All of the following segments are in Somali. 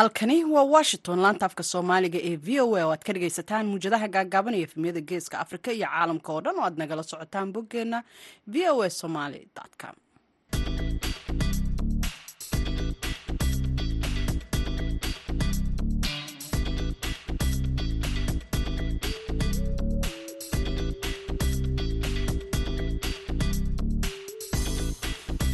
halkani waa washington laanta afka soomaaliga ee v o a oo aad ka dhagaysataan muujadaha gaagaaban iyo efemyada geeska afrika iyo caalamka oo dhan oo aad nagala socotaan boggeenna v o a somaly com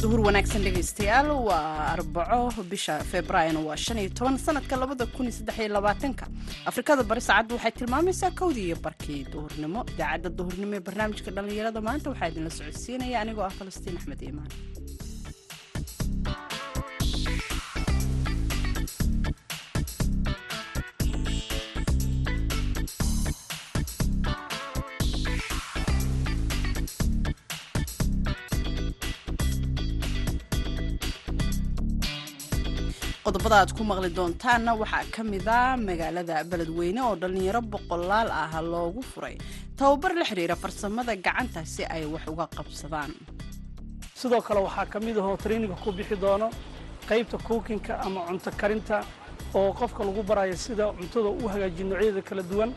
duhur wanaagsan dhegaystayaal waa arbaco bisha februaarna waa shan iyo toban sanadka labada kun saddex iyo labaatanka. Afrikada bari saacaddu waxay tilmaamaysaa kowdii iyo barkii duhurnimo. Idaacadda duhurnimo ee barnaamijka dhallinyarada maanta waxaa idinla socodsiinaya anigoo ah falastiin axmed iimaan qodobada aad ku maqli doontaanna waxaa ka mid a magaalada beledweyne oo dhallinyaro boqolaal ah loogu furay. Tababar la xidhiira farsamada gacanta si ay wax uga qabsadaan. Sidoo kale waxaa ka mid ahoo traininga ku bixi doono qaybta kuukinka ama cunto karinta oo qofka lagu barayo sida cuntada u hagaajiyo noocyada kala duwan.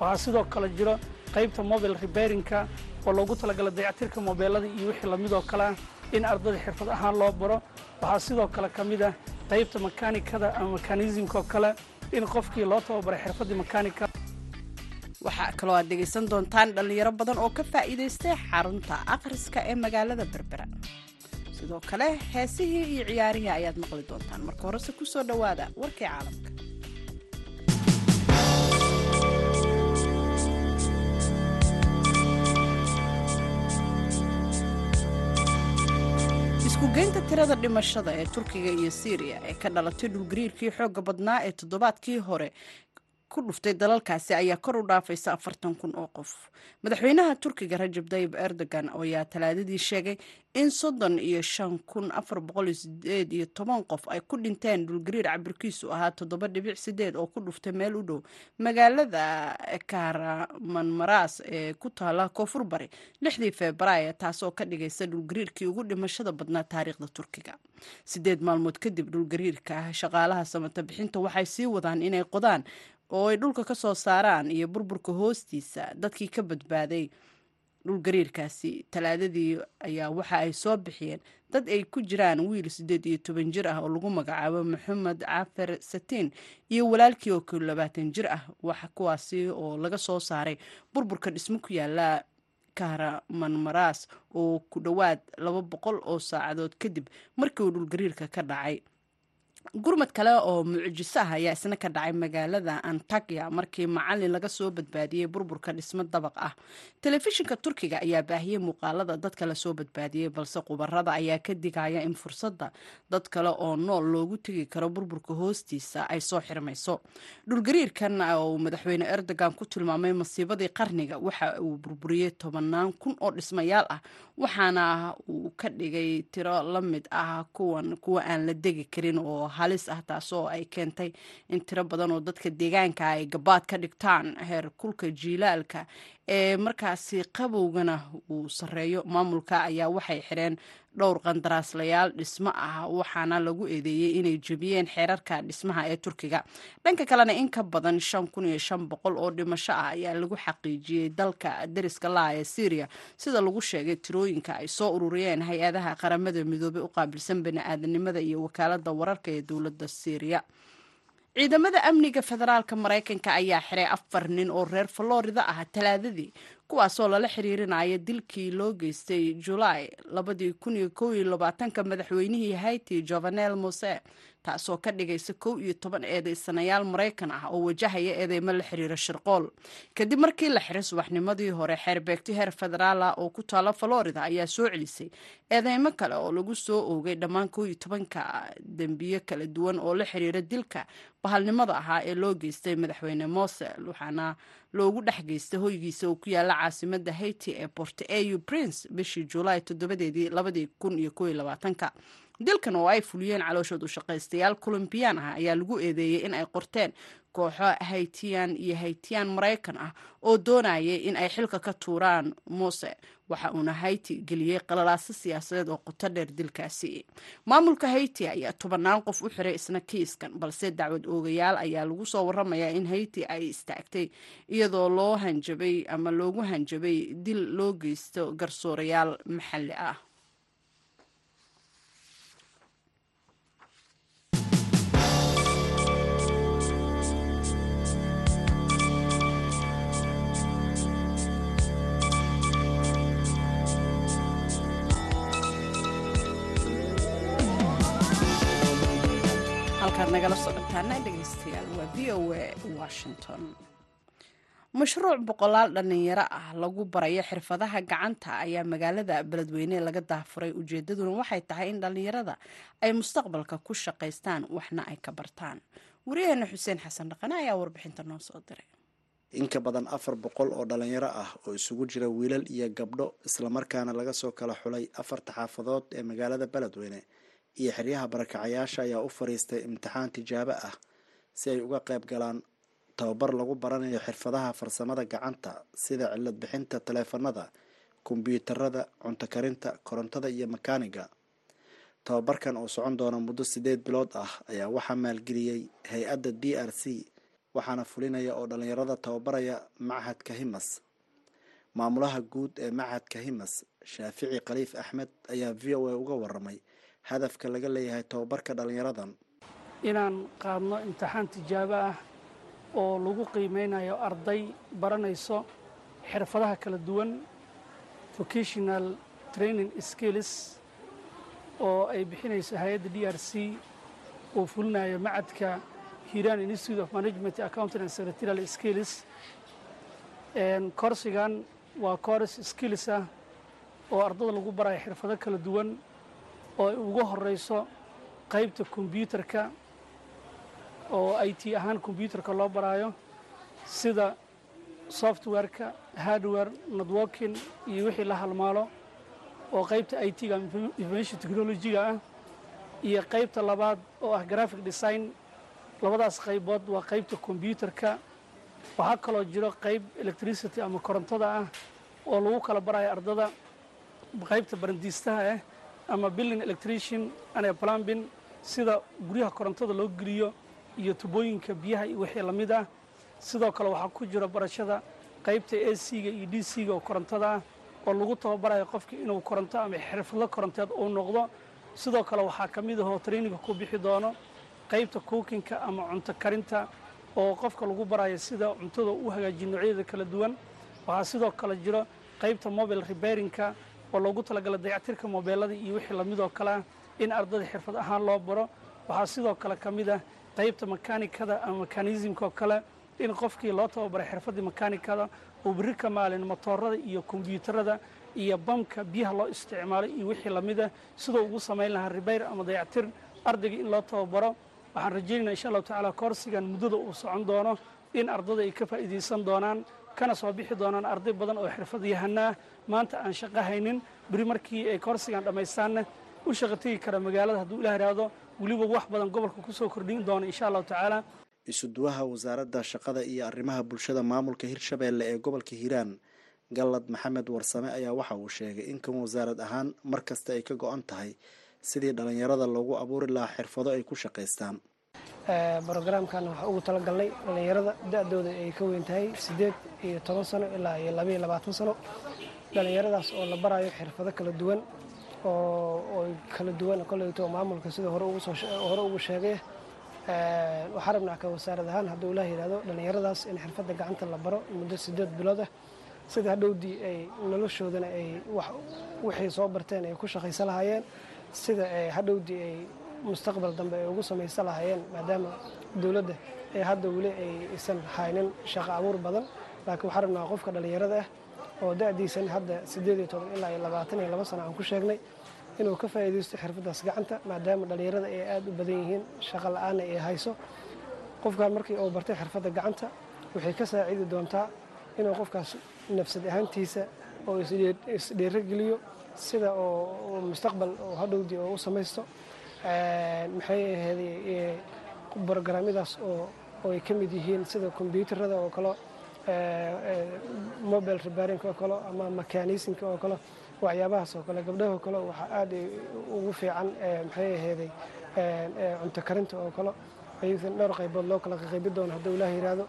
Waxaa sidoo kale jiro qaybta mobile reberinka oo loogu talagala dayactirka mobeelada iyo wixii lamidoo kalea in ardada xirfad ahaan loo baro. Waxaa sidoo kale ka mid ah qaybta makaanikada ama mekanismkao kale in qofkii loo tababaray xirfaddii makaanika. Waxaa kaloo aad dhegaysan doontaan dhallinyaro badan oo ka faa'iidaystay xarunta akhriska ee magaalada berbera. Sidoo kale heesihii iyo ciyaarihii ayaad maqli doontaan. Marka horese ku soo dhowaada warkii caalamka iskugeynta tirada dhimashada ee turkiga iyo siiriya ee ka dhalatay dhulgariirkii xoogga badnaa ee toddobaadkii hore ku dhuftay dalalkaasi ayaa kor u dhaafaysa afartan kun oo qof. Madaxweynaha turkiga rajab tayib erdogan ayaa talaadadii sheegay in soddon iyo shan kun afar boqol iyo sideed iyo toban qof ay ku dhinteen dhulgariir cabirkiisu ahaa toddoba dhibic sideed oo ku dhuftay meel u dhow magaalada karamanmaras ee ku taala koonfur bari lixdii februaayo taasoo ka dhigaysa dhulgariirkii ugu dhimashada badnaa taariikhda turkiga. Sideed maalmood kadib dhulgariirka shaqaalaha samata bixinta waxay sii wadaan inay qodaan oo ay dhulka ka soo saaraan iyo burburka hoostiisa dadkii ka badbaaday dhulgariirkaasi talaadadii ayaa waxa ay soo bixiyeen. Dad ay ku jiraan wiil siddeed iyo toban jir ah oo lagu magacaabo maxamed cafer satiin iyo walaalkii oo ko labaatan jir ah wax kuwaasi oo laga soo saaray burburka dhismo ku yaalla kahramanmaras oo ku dhowaad laba boqol oo saacadood kadib markii uu dhulgariirka ka dhacay gurmad kale oo mucjiso ah ayaa isna ka dhacay magaalada antakya markii macalin laga soo badbaadiyey burburka dhismo dabaq ah. Telefishinka turkiga ayaa baahiyey muuqaalada dadka la soo badbaadiyey balse khubarada ayaa ka digaya in fursadda dad kale oo nool loogu tegi karo burburka hoostiisa ay soo xirmayso. Dhulgariirkan uu madaxweyne erdogan ku tilmaamay masiibadii qarniga waxa uu burburiyey tobanaan kun oo dhismayaal ah waxaana uu ka dhigay tiro la mid ah kuwan kuwa aan la degi karin oo halis ah taasoo ay keentay in tiro badan oo dadka deegaanka ay gabaad ka dhigtaan heer kulka jiilaalka markaasi qabowgana uu sareeyo maamulka ayaa waxay xireen dhowr qandaraaslayaal dhismo ah waxaana lagu eedeeyey inay jebiyeen xeerarka dhismaha ee turkiga. Dhanka kalena in ka badan oo dhimasho ah ayaa lagu xaqiijiyey dalka dariska laha ee syriya sida lagu sheegay tirooyinka ay soo ururiyeen hay'adaha qaramada midoobey u qaabilsan bani-aadanimada iyo wakaalada wararka ee dowladda syriya ciidamada amniga federaalka maraykanka ayaa xiray afar nin oo reer florida ah talaadadii kuwaasoo lala xiriirinaya dilkii loo geystay julaay labadii kun iyo kow iyo labaatanka madaxweynihii haiti jovenel mose taasoo ka dhigaysa kow iyo toban eedaysanayaal maraykan ah oo wajahaya eedeymo la xiriira shirqool. Kadib markii la xiray subaxnimadii hore xeerbeegti heer federaala oo ku taala florida ayaa soo celisay. Eedeymo kale oo lagu soo oogay dhammaan kow iyo tobanka dembiyo kala duwan oo la xiriira dilka bahalnimada ahaa ee loo geystay madaxweyne mosel waxaana loogu dhex geystay hoygiisa oo ku yaalla caasimada haiti ee port au prince bishii julaay toddobadeedii labadii kun iyo kow iyo labaatanka dilkan oo ay fuliyeen calooshoodu shaqaystayaal colombiyaan ah ayaa lagu eedeeyey in ay qorteen kooxo haytiyan iyo haytiyan maraykan ah oo doonayay in ay xilka ka tuuraan muuse waxa uuna hayti geliyey qalalaaso siyaasadeed oo qoto dheer dilkaasi. Maamulka hayti ayaa tobanaan qof u xiray isna kiiskan balse dacwad oogayaal ayaa lagu soo waramayaa in hayti ay istaagtay iyadoo loo hanjabay ama loogu hanjabay dil loo geysto garsoorayaal maxalli ah nagala socotaana dhegeystayaal waa v o a washington mashruuc boqolaal dhallinyaro ah lagu barayo xirfadaha gacanta ayaa magaalada beledweyne laga daafuray ujeedaduna waxay tahay in dhallinyarada ay mustaqbalka ku shaqaystaan waxna ay ka bartaan. Wariyaheena xuseen xasan dhaqane ayaa warbixinta noo soo diray. In ka badan afar boqol oo dhalinyaro ah oo isugu jira wiilal iyo gabdho islamarkaana laga soo kala xulay afarta xaafadood ee magaalada beledweyne iyo xeryaha barakacayaasha ayaa u fariistay imtixaan tijaabo ah si ay uga qayb galaan tababar lagu baranayo xirfadaha farsamada gacanta sida cilad bixinta taleefanada kombyuutarada cunto karinta korontada iyo makaaniga. Tababarkan oo socon doona muddo sideed bilood ah ayaa waxaa maalgeliyey hay'adda d r c waxaana fulinaya oo dhalinyarada tababaraya machadka himas maamulaha guud ee machadka himas shaafici khaliif axmed ayaa v o a uga waramay hadafka laga leeyahay tababarka dhalinyaradan inaan qaadno imtixaan tijaabo ah oo lagu qiimeynayo arday baranayso xirfadaha kala duwan vocational training skills oo ay bixinayso hay'adda d r c oo fulinayo macadka hiran institute of management accounting and secretarial skills korsigan waa kors skills ah oo ardada lagu barayo xirfado kala duwan oo ay ugu horeyso qaybta kombyuutarka oo i t ahaan kombyuutarka loo baraayo sida softwareka hardware networking iyo wixii la halmaalo oo qaybta i t-ga information technology-ga ah iyo qaybta labaad oo ah graphic design. Labadaas qaybood waa qaybta kombyuutarka waxaa kaloo jiro qayb electricity ama korontada ah oo lagu kala barayo ardada. Qaybta barandiistaha ah ama building electrician and plumbing sida guryaha korontada loo geliyo iyo tubooyinka biyaha iyo wixii la mid ah. Sidoo kale waxaa ku jiro barashada qaybta a c-ga iyo d c-ga oo korontada ah oo lagu tababarayo qofki inuu koronto ama xirfadlo koronteed uu noqdo. Sidoo kale waxaa ka mid ahoo traininga ku bixi doono qaybta cookinka ama cunto karinta oo qofka lagu barayo sida cuntada u hagaajiyo noocyada kala duwan. Waxaa sidoo kale jiro qaybta mobile repairingka oo loogu talagala dayactirka mobeelada iyo wixii lamidoo kale ah in ardada xirfad ahaan loo baro. Waxaa sidoo kale ka mid ah qaybta makaanikada ama mekanismka oo kale in qofkii loo tababaray xirfaddii makaanikada uu berri ka maalin motoorada iyo kombyuutarada iyo bamka biyaha loo isticmaalo iyo wixii la mid ah sidoo ugu samayn lahaa ribayr ama dayactir ardayga in loo tababaro. Waxaan rajaynayna insha allahu tacaala koorsigan muddada uu socon doono in ardada ay ka faa'iidaysan doonaan kana soo bixi doonaan arday badan oo xirfad yahanaa. Maanta aan shaqo haynin beri markii ay koorsigan dhammaystaanna u shaqo tegi kara magaalada hadduu ilah ihahdo weliba wax badan gobolka ku soo kordhin doona insha allahu tacaala. Isuduwaha wasaaradda shaqada iyo arrimaha bulshada maamulka hirshabeelle ee gobolka hiiraan gallad maxamed warsame ayaa waxa uu sheegay in kan wasaarad ahaan mar kasta ay ka go-an tahay sidii dhalinyarada loogu abuuri lahaa xirfado ay ku shaqaystaan brogaraamkan waxaa ugu talagalnay dhallinyarada da-dooda ay ka weyn tahay siddeed iyo toban sano ilaa iyo labaiyo labaatan sano. Dhallinyaradaas oo la barayo xirfado kala duwan oo kala duwan koleyto maamulka sida hore ugu sheegay. Waxaa rabnaa ka wasaarad ahaan hadduu ilaah yidhahdo dhallinyaradaas in xirfadda gacanta la baro muddo siddeed bilood ah. Sida hadhowdii ay noloshoodana ay wixii soo barteen ay ku shaqaysan lahaayeen. Sida hadhowdii ay mustaqbal dambe ay ugu samaysan lahaayeen maadaama dowladda ee hadda weli aysan haynin shaqo abuur badan. Laakiin waxaa rabnaa qofka dhallinyarada ah oo da-diisan hadda siddeed iyo toban ilaa iyo labaatan iyo laba sano aan ku sheegnay inuu ka faa'iidaysto xirfaddaas gacanta maadaama dhallinyarada ay aada u badan yihiin shaqo la'aanna ay hayso. Qofkan markii uu bartay xirfadda gacanta waxay ka saacidi doontaa inuu qofkaas nafsad ahaantiisa oo isdheerogeliyo sida oo mustaqbal oo hadhowdii oo u samaysto maxay ahayd brogaraamyadaas oo ay ka mid yihiin sida kombyuutarada oo kale mobile rebarinka oo kale ama mekanismka oo kale waxyaabahaas oo kale gabdhaha oo kale waxaa aad ugu fiican maxay aheeday cunto karinta oo kale. Ayuusan dhowr qaybood loo kala qaybi doono hadduu ilaah yidhaahdo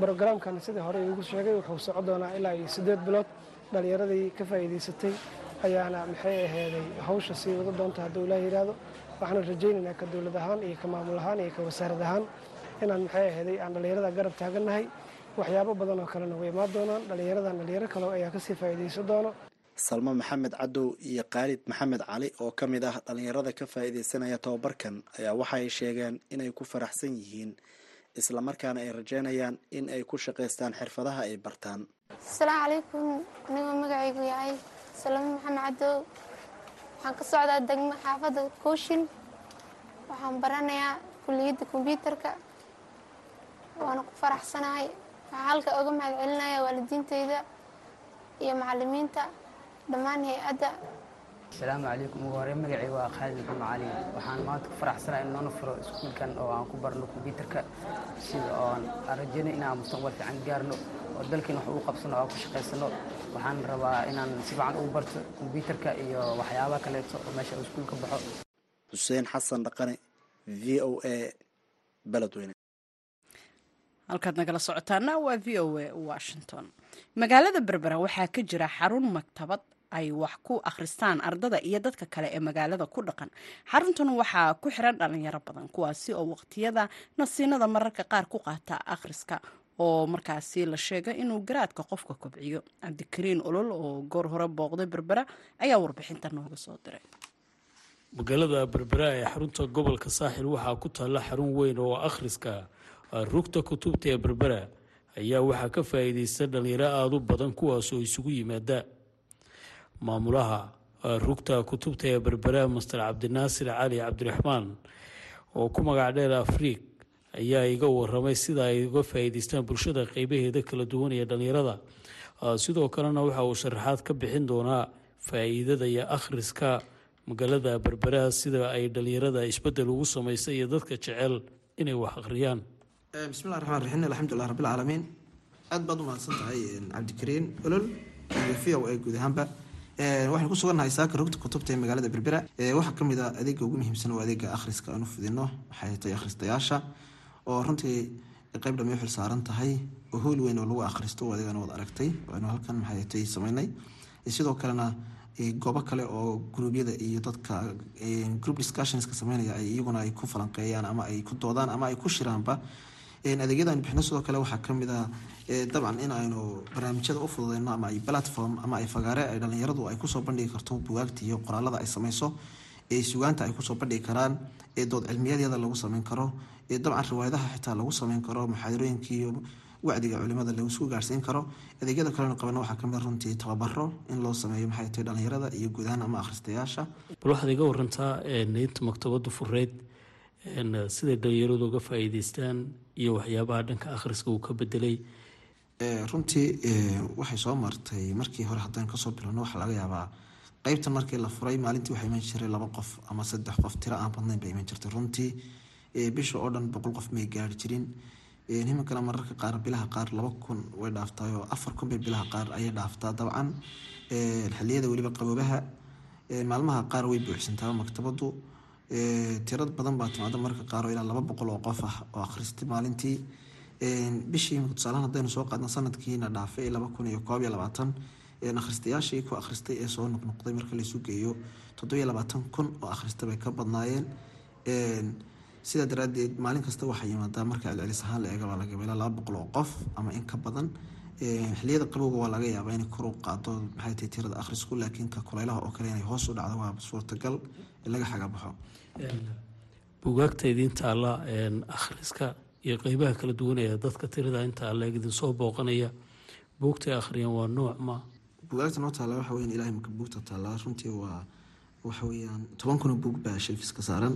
brogramkan sidii hore iigu sheegay wuxuu soco doonaa ilaa iyo siddeed bilood. Dhallinyaradii ka faa'iidaysatay ayaana maxay aheeday hawsha sii wada doonta hadduu ilaah yidhaahdo waxaan rajaynaynaa ka dowlad ahaan iyo ka maamul ahaan iyo ka wasaarad ahaan inaan maxay aheeday aan dhallinyarada garab taagannahay waxyaabo badan oo kalena way imaan doonaan dhallinyaradan dhallinyaro kale ayaa ka sii faa'iidaysan doono. Salmo maxamed cadow iyo khaalid maxamed cali oo ka mid ah dhallinyarada ka faa'iidaysanaya tobabarkan ayaa waxay sheegeen inay ku faraxsan yihiin islamarkaana ay rajeynayaan in ay ku shaqaystaan xirfadaha ay bartaan. Asalaamu calaykum anigoo magacaygu yahay? Salamo maxamed cadow waxaan ka socdaa degmo xaafadda kooshin waxaan baranayaa kulliyadda kombyuutarka waana ku faraxsanahay waxaan halka oga mahad celinaya waalidiintayda iyo macalimiinta dhammaan hay'adda asalaamu calaykum ugu horey magacay waa khaalid maxamed cali waxaan maanta ku faraxsanahay in noona furo iskuulkan oo aan ku barno kombyuutarka sida oon aan inaan mustaqbal fiican gaarno oo dalkiina wax ugu qabsano oo aan ku shaqaysano waxaan rabaa inaan si fiican ugu barto kombyuutarka iyo waxyaabaha kaleeto oo meesha iskuul ka baxo. Xuseen xasan dhaqane v o a beledweyne. Halkaad nagala socotaana waa v o a washington. Magaalada berbera waxaa ka jira xarun maktabad ay wax ku akhristaan ardada iyo dadka kale ee magaalada ku dhaqan. Xaruntan waxaa ku xiran dhalinyaro badan kuwaasi oo waqtiyada nasiinada mararka qaar ku qaata akhriska oo markaasi la sheega inuu garaadka qofka kobciyo. Cabdikariin olol oo goor hore booqday berbera ayaa warbixinta nooga soo diray. Magaalada berbera ee xarunta gobolka saaxil waxaa ku taalla xarun weyn oo akhriska rugta kutubta ee berbera ayaa waxaa ka faa'iidaysta dhalinyaro aada u badan kuwaasoo isugu yimaada maamulaha rugta kutubta ee berbera master cabdinaasir cali cabdiraxmaan oo ku magac dheer afriik ayaa iga waramay sida ay uga faa'iidaystaan bulshada qeybaheeda kala duwan ee dhalinyarada sidoo kalena waxa uu sharaxaad ka bixin doonaa faa'iidada iyo akhriska magaalada berbera sida ay dhalinyarada isbeddel ugu samaysa iyo dadka jecel inay wax akhriyaan. Bismillahi raxmaan raxiim alxamdulilah rabbilcaalamiin aad baad u mahadsan tahay cabdikariin olol iyo o a guud ahaanba waxaynu ku sugannahay saaka rugta kutubta ee magaalada berbera waxaa ka mid a adeega ugu muhiimsan oo adeega akhriska aanu fidino. Waxay tahay akhristayaasha oo runtii qeyb dhami xil saaran tahay. Oo howl weyn oo lagu akhristo adeegan wad aragtay. Waanu halkan maxay tay sameynay. Sidoo kalena goobo kale oo gruubyada iyo dadka group discussionska sameynaya ay iyaguna ay ku falanqeeyaan ama ay ku doodaan ama ay ku shiraanba adeegyadan bixino sidoo kale waxaa ka mid ah dabcan in aynu barnaamijyada u fududeyno ama ay platform ama ay fagaare ay dhalinyaradu ay ku soo bandhigi karto bugaagta iyo qoraalada ay sameyso sugaanta ay ku soo bandhigi karaan dood cilmiyadeeda lagu sameyn karo dabcan riwaayadaha xitaa lagu sameyn karo muxaadarooyinka iyo wacdiga culimada lagu gaarsiin karo. Adeegyada kalena qabana waxaa ka mid runtii tababaro in loo sameeyo maxay tahay dhalinyarada iyo guud ahaan ama akhristayaasha? Bal waxaad iga warantaa inta maktabada fureyd siday dhalinyaradu uga faa'iideystaan iyo waxyaabaha dhanka akhriska uu ka bedelay. Runtii waxay soo martay markii hore haddaynu ka soo bilowno waxaa laga yaabaa qeybtan markii la furay maalintii waxaa iman jiray laba qof ama saddex qof tiro aan badnayn bay iman jirtay runtii. Bisha oo dhan boqol qof may gaari jirin. Nimankana mararka qaar bilaha qaar laba kun way dhaaftaay oo afar kun bay bilaha qaar ayay dhaaftaa dabcan xiliyada weliba qaboobaha maalmaha qaar way buuxsantaa maktabadu tirad badan baa timaada mararka qaar oo ilaa laba boqol oo qof ah oo akhristay maalintii. Bishii tusaalahan haddaynu soo qaadna sanadkiina dhaafay laba kun iyo koob iyo labaatan. Akhristayaashii ku akhristay ee soo noqnoqday marka laysu geeyo. Toddobiyo labaatan kun oo akhrista bay ka badnaayeen. Sidaa daraadeed maalin kasta waxaa yimaadaa marka celcelis ahaan la eega baa laga ilaa laba boqol oo qof ama in ka badan xiliyada qabowga waa laga yaabaa inay kor u qaado maxay tahay tirada akhrisku laakiin ka kuleylaha oo kale inay hoos u dhacdo waa suurtagal in laga xagabaxo bugaagta idiin taalla akhriska iyo qeybaha kala duwan ee dadka tirada intaa leeg idin soo booqanaya buugtay akhriyaan waa nooc ma bugaagta noo taalla waxa weyan ilahay marka buugta taallaa runtii waa waxa weeyaan toban kuna buug baa shelfiska saaran.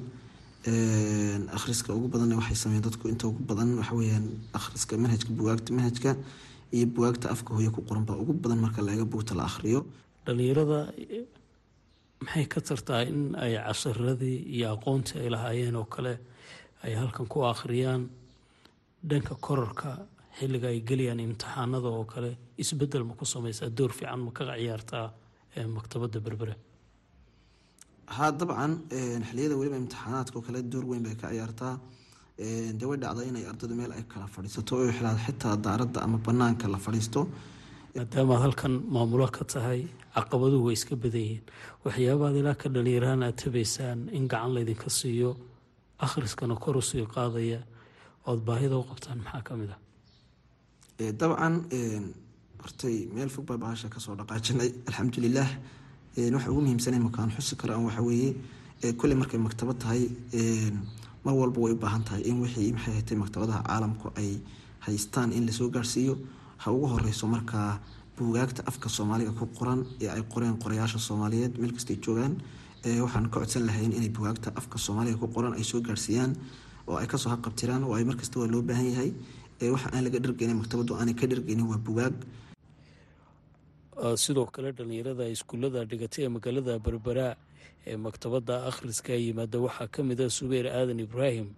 Akhriska ugu badan waxay sameeyeen dadku inta ugu badan waxa weeyaan akhriska manhajka bugaagta manhajka iyo bugaagta afka hooye ku qoran baa ugu badan marka laga buugta la akhriyo. Dhalinyarada maxay ka tartaa in ay casharadii iyo aqoontii ay lahaayeen oo kale ay halkan ku akhriyaan dhanka korarka xilliga ay gelayaan imtixaanada oo kale isbeddel ma ku samaysaa door fiican ma kaga ciyaartaa maktabadda berbera haa dabcan xiliyada weliba imtixaanaadka oo kale door weyn bay ka ciyaartaa dee way dhacda inay ardaydu meel ay kala fadhiisato oo xilaa xitaa daaradda ama banaanka la fadhiisto. Maadaamaad halkan maamulo ka tahay caqabaduhu way iska badan yihiin waxyaabaad ilaa ka dhalinyaraan aad tabaysaan in gacan laydinka siiyo akhriskana kor u sii qaadaya ood baahida u qabtaan maxaa ka mid ah? Dabcan hortay meel fog baa bahasha ka soo dhaqaajinay alxamdulilaah waxa ugu muhiimsanay makaan xusi karo an waxa weeye kulley markay maktabad tahay mar walba way u baahan tahay in wixii maxay hatay maktabadaha caalamku ay haystaan in la soo gaarhsiiyo ha ugu horeyso markaa buugaagta afka soomaaliga ku qoran ee ay qoreen qorayaasha soomaaliyeed meel kastay joogaan waxaan ka codsan lahayn inay buugaagta afka soomaaliga ku qoran ay soo gaarsiiyaan oo ay ka soo haqabtiraan oo ay markasta loo baahan yahay. Waxa aan laga dhargeynin maktabaddu aanay ka dhargeynin waa buugaag. Sidoo kale dhalinyarada iskuullada dhigatay ee magaalada berbera ee maktabadda akhriska yimaada waxaa ka mid ah subeer aadan ibraahim.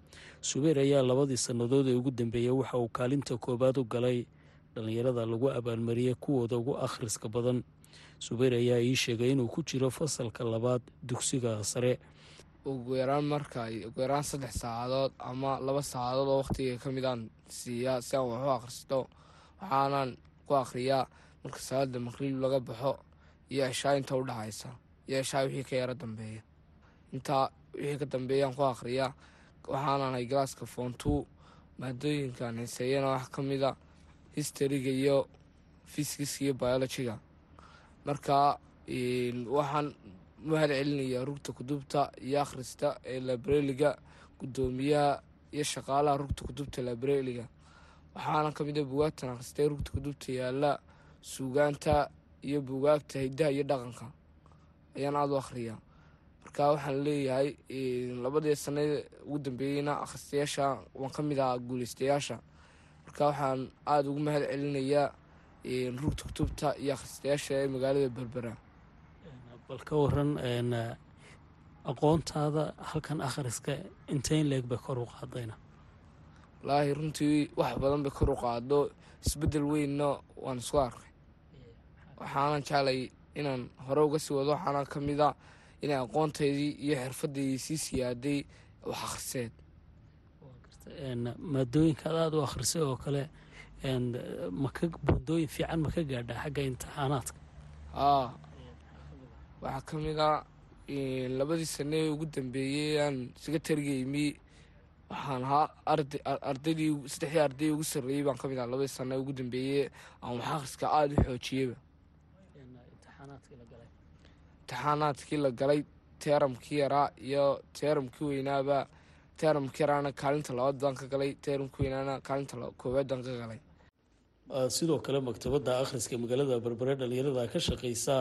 Subeer ayaa labadii sannadood ee ugu dambeeyey waxa uu kaalinta koowaad u galay dhalinyarada lagu abaalmariyey kuwooda ugu akhriska badan. Subeer ayaa ii sheegay inuu ku jiro fasalka labaad dugsiga sare. Ugu yaraan marka ugu yaraan saddex saacadood ama laba saacadood oo wakhtiga ka mid aan siiyaa si aan wax u akhristo waxaanaan ku akhriyaa marka salaada maqriib laga baxo iyo cishaa inta u dhexaysa iyo cishaa wixii ka yaro dambeeya intaa wixii ka dambeeyaan ku akhriyaa waxaanahay galaaska foontuu maadooyinkan xiseeyana wax ka mida histariga iyo fiskiska iyo biologiga marka waxaan mahad celinayaa rugta kutubta iyo akhrista ee labreliga guddoomiyaha iyo shaqaalaha rugta kutubta labreliga waxaana ka mid a bugaagtan akhristay rugta kutubta yaalla suugaanta iyo bugaagta hidaha iyo dhaqanka ayaan aada u akhriyaa. Marka waxaan leeyahay labadii sanada ugu dambeeyeyna akhristayaasha waan ka mid ahaa guuleystayaasha marka waxaan aada ugu mahad celinayaa rugta kutubta iyo akhristayaasha ee magaalada berbera. Bal ka waran aqoontaada halkan akhriska inteyn leeg bay kor u qaadayna. Walaahi runtii wax badan bay kor u qaado isbeddel weynna waan isku arkay. Waxaanan jeclay inaan hore uga sii wado waxaana ka mid a inay aqoontaydii iyo xirfadeydii sii siyaaday wax akhriseed. Maadooyinkaad aada u akhrisay oo kale maka buundooyin fiican ma ka gaadhaa xagga imtixaanaadka? Haa waxaa ka mid a labadii sane ugu dambeeyey aan secretariga imi waxaan ahaa ardaydii saddexdii arday ugu sarreeyey baan ka mid aha labadii sane ugu dambeeyey aan wax akhriska aada u xoojiyeyba imtixaanaadkii la galay. Teeramkii yaraa iyo teeramkii weynaaba. Teeramkii yaraana kaalinta labaad baan ka galay teeramkii weynaana kaalinta koowaad baan ka galay. Sidoo kale maktabadda akhriska magaalada berbere dhalinyarada ka shaqeysa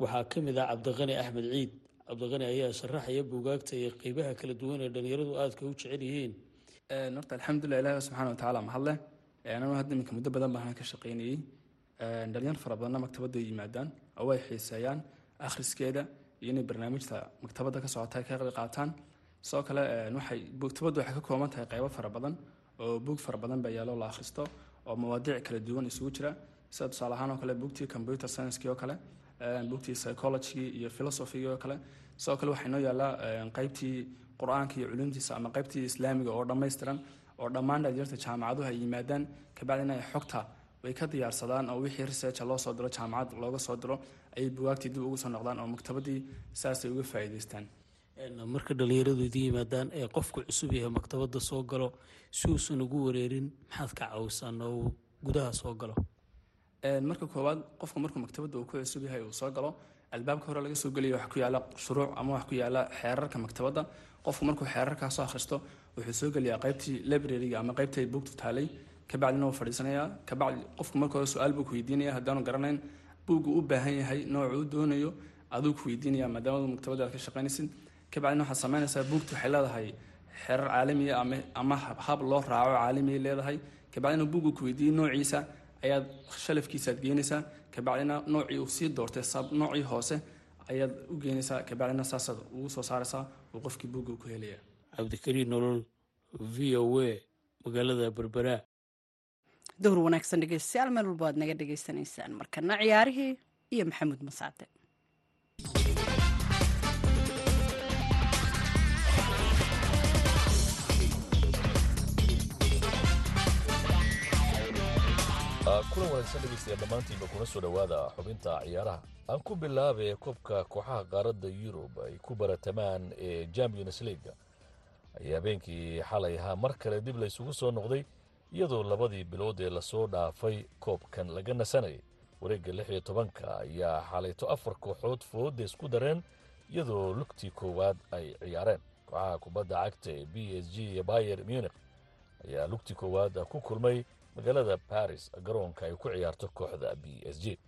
waxaa ka mid ah cabdiqani axmed ciid. Cabdiqani ayaa sharaxaya buugaagta iyo qeybaha kala duwan ee dhalinyaradu aadka u jecel yihiin. Horta alxamdulilah ilahi subxana watacaala mahadle anuu hadda iminka muddo badan baan ka shaqeynayey dhalinyar fara badanna maktabadda yimaadaan oo ay xiiseeyaan akhriskeeda iyo inay barnaamijta maktabadda ka socota ka qayb qaataan sidoo kale waxay maktabaddu waxay ka kooban tahay qeybo fara badan oo buug fara badan baa yaallo la akhristo oo mawaadiic kala duwan isugu jira sida tusaale ahaan oo kale buugtii computer science-kii oo kale buugtii psychologigii iyo philosophygii oo kale sidoo kale waxaa inoo yaallaa qeybtii qur'aanka iyo culuumtiisa ama qeybtii islaamiga oo dhammaystiran oo dhammaan dhalinyarta jaamacaduhu ay yimaadaan kabacdina ay xogta way ka diyaarsadaan oo wixii researcha loo soo diro jaamacad looga soo diro ayay bugaagtii dib ugu soo noqdaan oo maktabadii saasay uga faa'iidaystaan. Marka dhalinyaradu idin yimaadaan ee qofku cusub yahay maktabadda soo galo si uusan ugu wareerin maxaad ka caawisaan oo uu gudaha soo galo? Marka koowaad qofku markuu maktabadda uu ku cusub yahay uu soo galo albaabka hore laga soo gelaya wax ku yaalla shuruuc ama wax ku yaalla xeerarka maktabadda. Qofku markuu xeerarkaa soo akhristo wuxuu soo gelayaa qaybtii librariga ama qaybtii buugtu taalay kabacdina wuu fadhiisanayaa kabacdi qofku marka hore su'aal buu ku weydiinaya haddaanu garanayn buuggu u baahan yahay noocuu doonayo aduu ku weydiinaya maadaama maktabadda aad ka shaqaynaysid. Kabacdina waxaad samaynaysaa buugtu waxay leedahay xeerar caalamiya ama hab loo raaco caalamiya leedahay. Kabacdina buuggu ku weydiiyey noociisa ayaad shalafkiisaad geynaysaa kabacdina noocii uu sii doortay noocii hoose ayaad u geynaysaa kabacdina saasaad ugu soo saaraysaa uu qofkii buugga ku helaya cabdikariin nolol v o a magaalada berbera dowr wanaagsan dhegeystayaal meel walba aad naga dhegeysanaysaan. Markana ciyaarihii iyo maxamuud masaade kulan wanaagsan dhegeystayaal dhammaantiinba kuna soo dhowaada xubinta ciyaaraha. Aan ku bilaabay koobka kooxaha qaaradda yurub ay ku baratamaan ee champions leaga ayaa habeenkii xalay ahaa. Mar kale dib laysugu soo noqday iyadoo labadii bilood ee la soo dhaafay koobkan laga nasanayay wareegga lix iyo tobanka ayaa xalayto afar kooxood fooda isku dareen iyadoo lugtii koowaad ay ciyaareen. Kooxaha kubadda cagta ee b s g iyo bayer munich ayaa lugtii koowaad ku kulmay magaalada baris garoonka ay ku ciyaarto kooxda b s g.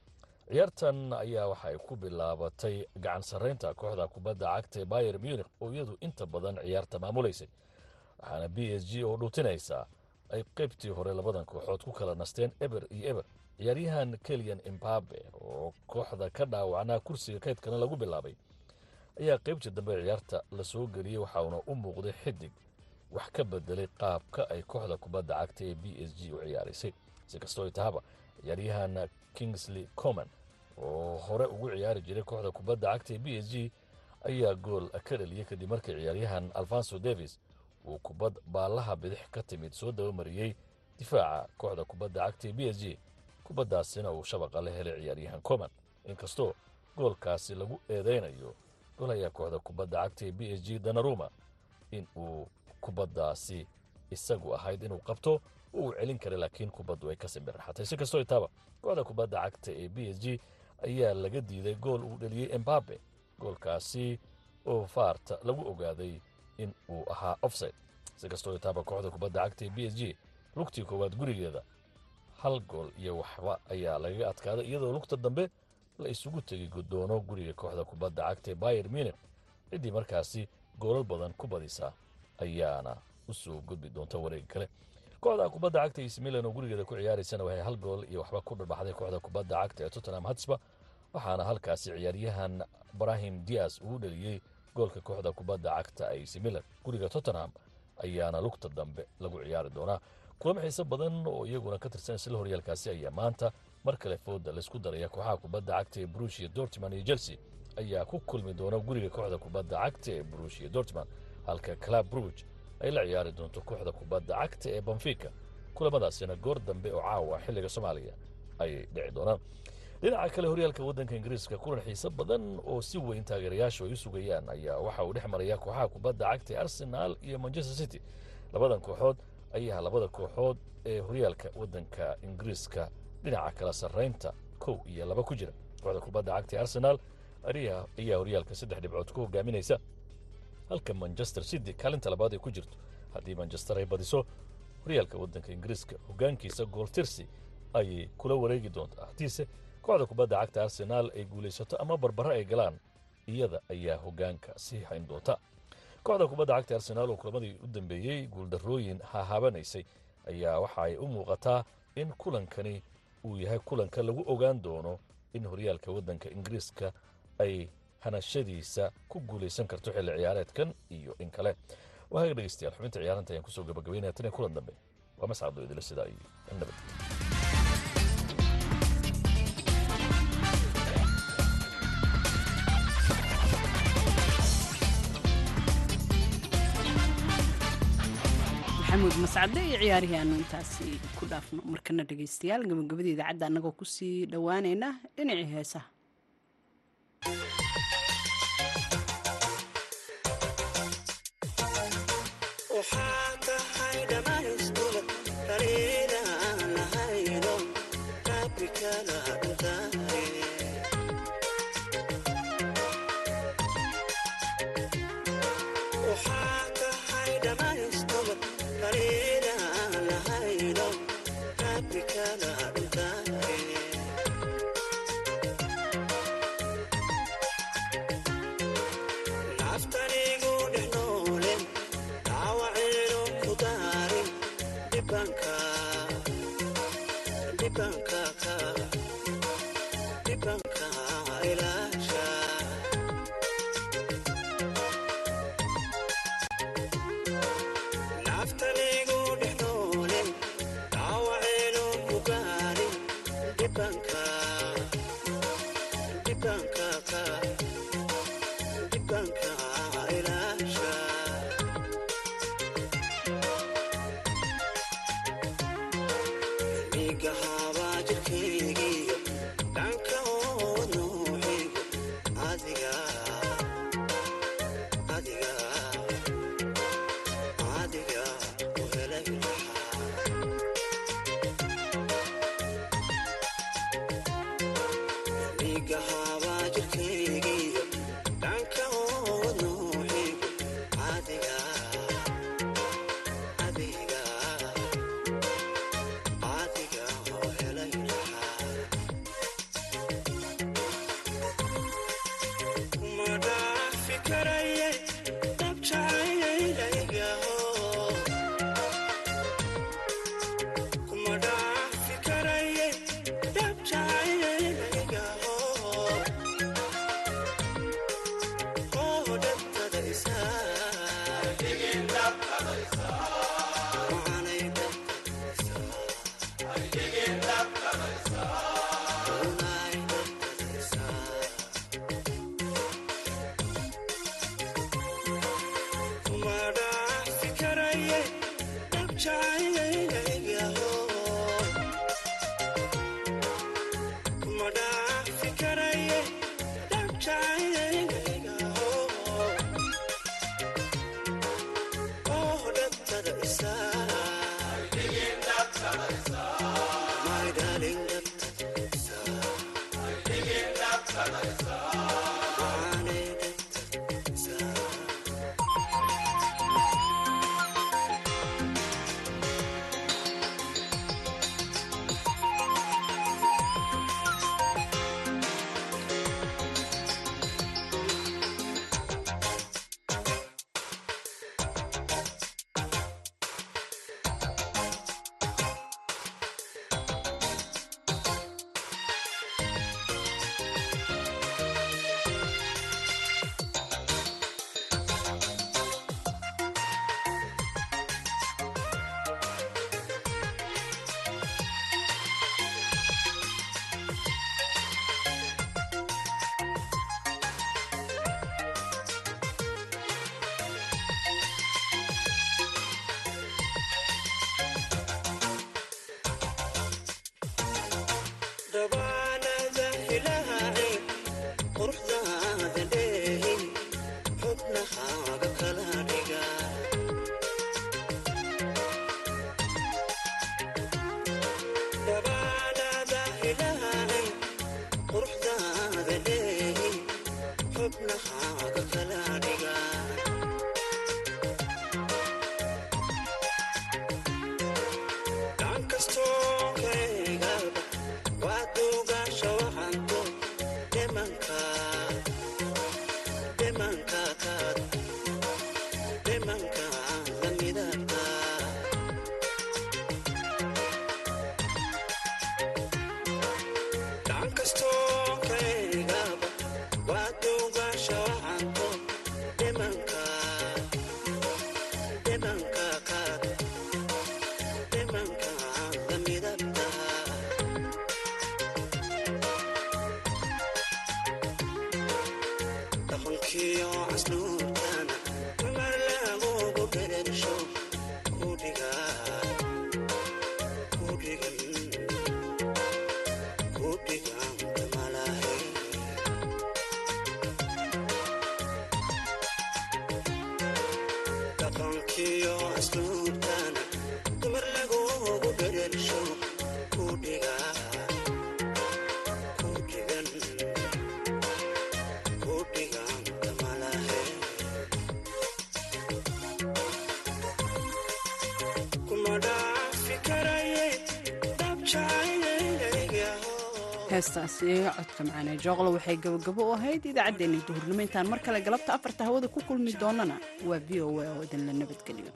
Ciyaartan ayaa waxa ay ku bilaabatay gacan sarraynta kooxda kubadda cagta ee bayer munich oo iyadu inta badan ciyaarta maamulaysay waxaana b s g oo dhuutinaysaa ay qaybtii hore labadan kooxood ku kala nasteen eber iyo eber ciyaaryahan keliyan imbabe oo kooxda ka dhaawacnaa kursiga kaydkana lagu bilaabay ayaa qaybtii dambe ciyaarta la soo geliyey waxauna u muuqday xidig wax ka bedelay qaabka ay kooxda kubadda cagta ee b s g u ciyaaraysay si kastoo ay tahaba ciyaaryahan kingsley coman oo hore ugu ciyaari jiray kooxda kubadda cagta ee b s g ayaa gool ka dhaliyey kadib markii ciyaaryahan alfonso davis uu kubad baallaha bidix ka timid soo dabamariyey difaaca kooxda kubadda cagta ee b s g. Kubaddaasina uu shabaqa la helay ciyaaryahan coman inkastoo goolkaasi lagu eedaynayo golaya kooxda kubadda cagta ee b s g danaruma in uu kubaddaasi isagu ahayd inuu qabto uu celin kara laakiin kubaddu ay ka simbirraxatay si kastoo itaaba kooxda kubadda cagta ee b s g ayaa laga diiday gool uu dheliyey embabe goolkaasi oo faarta lagu ogaaday in uu ahaa offside. Si kastoo itaaba kooxda kubadda cagta ee b s g lugtii koowaad gurigeeda hal gool iyo waxba ayaa lagaga adkaaday iyadoo lugta dambe la isugu tegi gudoono guriga kooxda kubadda cagta ee bayer munich. Ciddii markaasi goolal badan ku badisa ayaana u soo gudbi doonta wareega kale. Kooxda kubadda cagta is milan oo gurigeeda ku ciyaaraysana waxay hal gool iyo waxba ku dharbaxday kooxda kubadda cagta ee tottenham hatsba waxaana halkaasi ciyaaryahan brahim dias uu dheliyey goolka kooxda kubadda cagta ac milan. Guriga tottenham ayaana lugta dambe lagu ciyaari doonaa. Kulamo xiise badan oo iyaguna ka tirsan isla horyaalkaasi ayaa maanta mar kale fooda laysku daraya. Kooxaha kubadda cagta ee brushia dortman iyo chelsea ayaa ku kulmi doona guriga kooxda kubadda cagta ee brushia dortman halka club bruge ay la ciyaari doonto kooxda kubadda cagta ee banfika kulamadaasina goor dambe oo caawa xilliga soomaaliya ayay dhici doonaan dhinaca kale horyaalka waddanka ingiriiska kulan xiise badan oo si weyn taageerayaashu ay u sugayaan ayaa waxa uu dhex maraya kooxaha kubadda cagta ee arsenaal iyo manchester city. Labadan kooxood ayaa labada kooxood ee horyaalka waddanka ingiriiska dhinaca kala sarraynta kow iyo laba ku jira. Kooxda kubadda cagta arsenaal ayaa horyaalka saddex dhibcood ku hogaaminaysa halka manchester city kaalinta labaad ay ku jirto. Haddii manchester ay badiso horyaalka waddanka ingiriiska hoggaankiisa gooltirsi ayay kula wareegi doontaa. Haddiise kooxda kubadda cagta arsenaal ay guulaysato ama barbaro ay galaan iyada ayaa hoggaanka sii hayn doonta. Kooxda kubadda cagta arsenaal oo kulamadii u dambeeyey guuldarrooyin hahaabanaysay ayaa waxa ay u muuqataa in kulankani uu yahay kulanka lagu ogaan doono in horyaalka waddanka ingiriiska ay hanashadiisa ku guulaysan karto xilli ciyaareedkan iyo in kale. Waaga dhegeystayaal xubinta ciyaaranta ayaan ku soo gabagabaynaya tan iyo kulan dambe. Waa mascado idila sidaa iyo nabad mascade iyo ciyaarihii aanu intaasi ku dhaafno markana dhegeystayaal gabagabada idaacadda annagoo ku sii dhowaanayna dhinacii heesaha القهار the vibe. Heestaasi codka macaane jooqlo waxay gabagabo u ahayd idaacaddeenna duhurnimo intaan mar kale galabta afarta hawada ku kulmi doonana. Waa v o a oo idinla nabadgeliyo